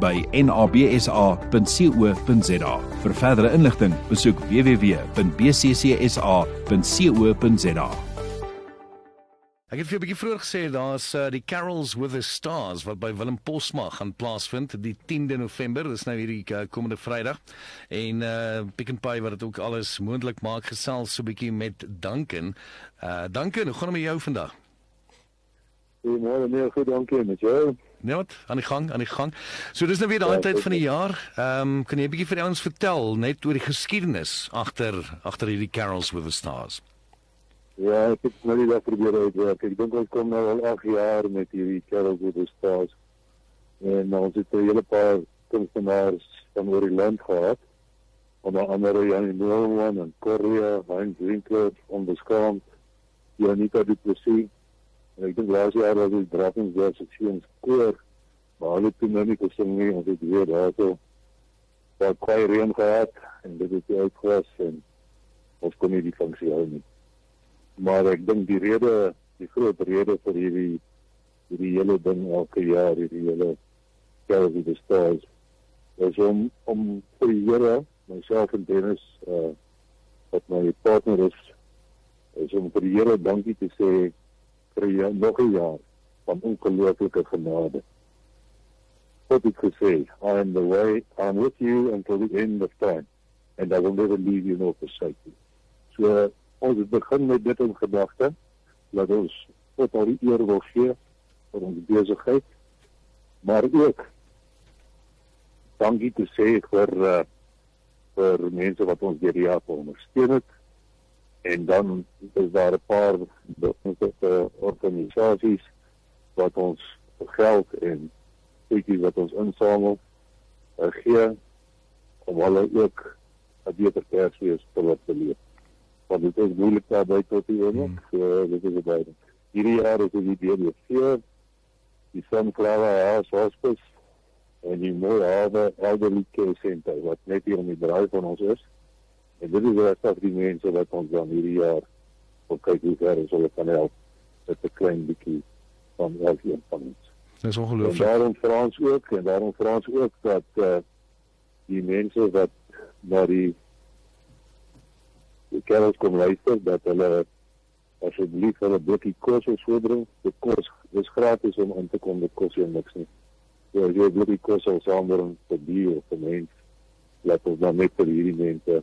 by nabsa.co.za. Vir verdere inligting, besoek www.bccsa.co.za. Ek het vir 'n bietjie vroeër gesê daar's uh, die Carols with the Stars wat by Willem Posma gaan plaasvind die 10de November, dis nou hierdie uh, komende Vrydag. En uh Pick n Pay wat dit ook alles moontlik maak gesels so 'n bietjie met Duncan. Uh Duncan, hoe gaan dit met jou vandag? Goeiemôre, nee, goed, dankie met jou. Nee, wat? Aan die gang, aan die gang. So dis nou weer daai ja, tyd van die jaar. Ehm um, kan jy 'n bietjie vir ons vertel net oor die geskiedenis agter agter hierdie Carols with the Stars? Ja, ek het nou net daar probeer uitwerk. Ek dink ons kom nou al 8 jaar met hierdie Carols with the Stars. En nou, ons het 'n hele paar kunstenaars van oor die land gehad. Onder andere Jan Noorman en Korea, Heinz Winkler, onbeskaamd, Janita Du Plessis En ek dink laas jaar was dit Drappings daar se seuns koor. Maar hulle het nou nie gesing nie, ons het weer daar kwai reën gehad en dit het uitgewas en ons kon nie die funksie hou nie. Maar ek dink die rede, die groot rede vir hierdie hierdie hele ding elke jaar, hierdie hele Kelvin the Stars is om om vir Here, myself en Dennis uh wat my partner is, is om vir die Here dankie te sê vir jou nog 'n jaar van ongelooflike genade. God het gesê, I am the way, I am with you until the end of time and I will never leave you nor forsake you. So ons begin met dit in gedagte dat ons tot al die eer wil gee vir ons besigheid maar ook dankie te sê vir uh, vir mense wat ons deur die jaar ondersteun het en dan is daar 'n paar organisasies wat ons geld en goedjies wat ons insamel uh, gee om hulle ook 'n beter kersfees te laat beleef. Want dit is moeilik daar tot die ene, hmm. so dit is baie. Hierdie jaar is dit die DBC, die Sunflower House Hospice en die Mooi Hawe Elderly Care Center wat net hier om die draai van ons is. En dit is regtig die mense wat ons dan hierdie jaar op kyk hoe ver ons hulle kan help met 'n klein bietjie van elkeen van ons. Dis ongelooflik. Daarom Frans ook en daarom Frans ook dat uh, die mense wat na die die kerels kom luister dat hulle asseblief hulle blikkie kos ons voorbring. Dit kos dis gratis om in te kom, dit kos jou niks nie. So as jy 'n blikkie kos sal saambring vir die of vir mense, laat ons dan net vir hierdie mense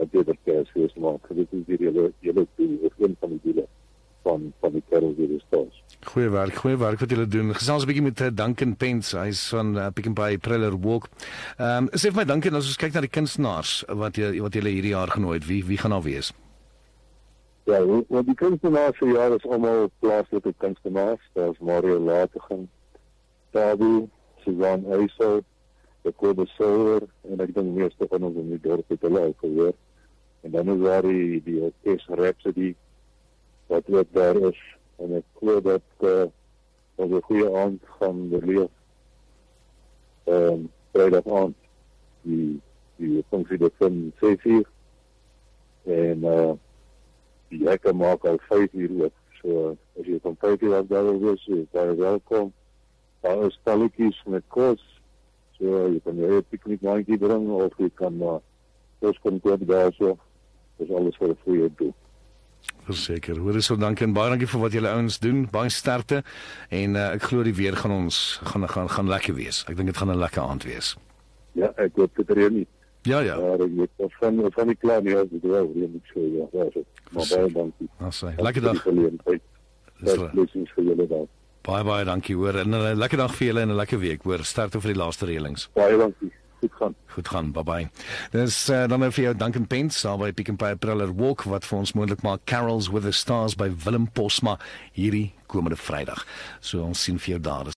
'n beter kersfees maak. Dit is die hele hele doel, een van die doele van van die Karel weer stoos. Goeie werk, goeie werk wat julle doen. Gesels 'n bietjie met uh, Duncan Pence, hy's van uh, Pick n Pay Preller Walk. Ehm um, sê vir my Duncan as ons kyk na die kunstenaars wat jy wat julle hierdie jaar genooi het, wie wie gaan daar wees? Ja, wat die kunstenaars vir jaar is almal plaaslike kunstenaars, daar's Mario Lategen, Tabu, Suzan Eysel, ek hoor besoor en ek dink meeste van ons in die dorp het hulle al gehoor. En dan is daar die die orkes Rhapsody wat ook daar is en ek glo dat uh, ons 'n goeie aand gaan beleef. Um, Vrydag aand die die funksie dat van 6 uur en uh die hekke maak al 5 uur oop. So as jy van 5 uur af daar wil wees, baie welkom. Daar is stalletjies met kos So jy kan jou piknikmandjie bring of jy kan uh, ons kom koop daar so. Dis alles vir 'n goeie doel. Verseker. Hoor eens so dankie en baie dankie vir wat julle ouens doen. Baie sterkte en uh, ek glo die weer gaan ons gaan gaan gaan lekker wees. Ek dink dit gaan 'n lekker aand wees. Ja, ek hoop dit reën nie. Ja ja. Ja, ek weet van van die plan hier, dit was weer nie so ja. Ja, so. Maar baie dankie. Assai. Lekker dag. Dis lekker vir julle daar. Baie baie dankie hoor en 'n lekker dag vir julle en 'n lekker week hoor. Sterkte vir die laaste reëlings. Baie dankie. Goed gaan. Goed gaan. Bye bye. Dis uh, dan nou vir jou Duncan Pence daar by Pick n Pay Priller Walk wat vir ons moontlik maak Carols with the Stars by Willem Posma hierdie komende Vrydag. So ons sien vir jou daar.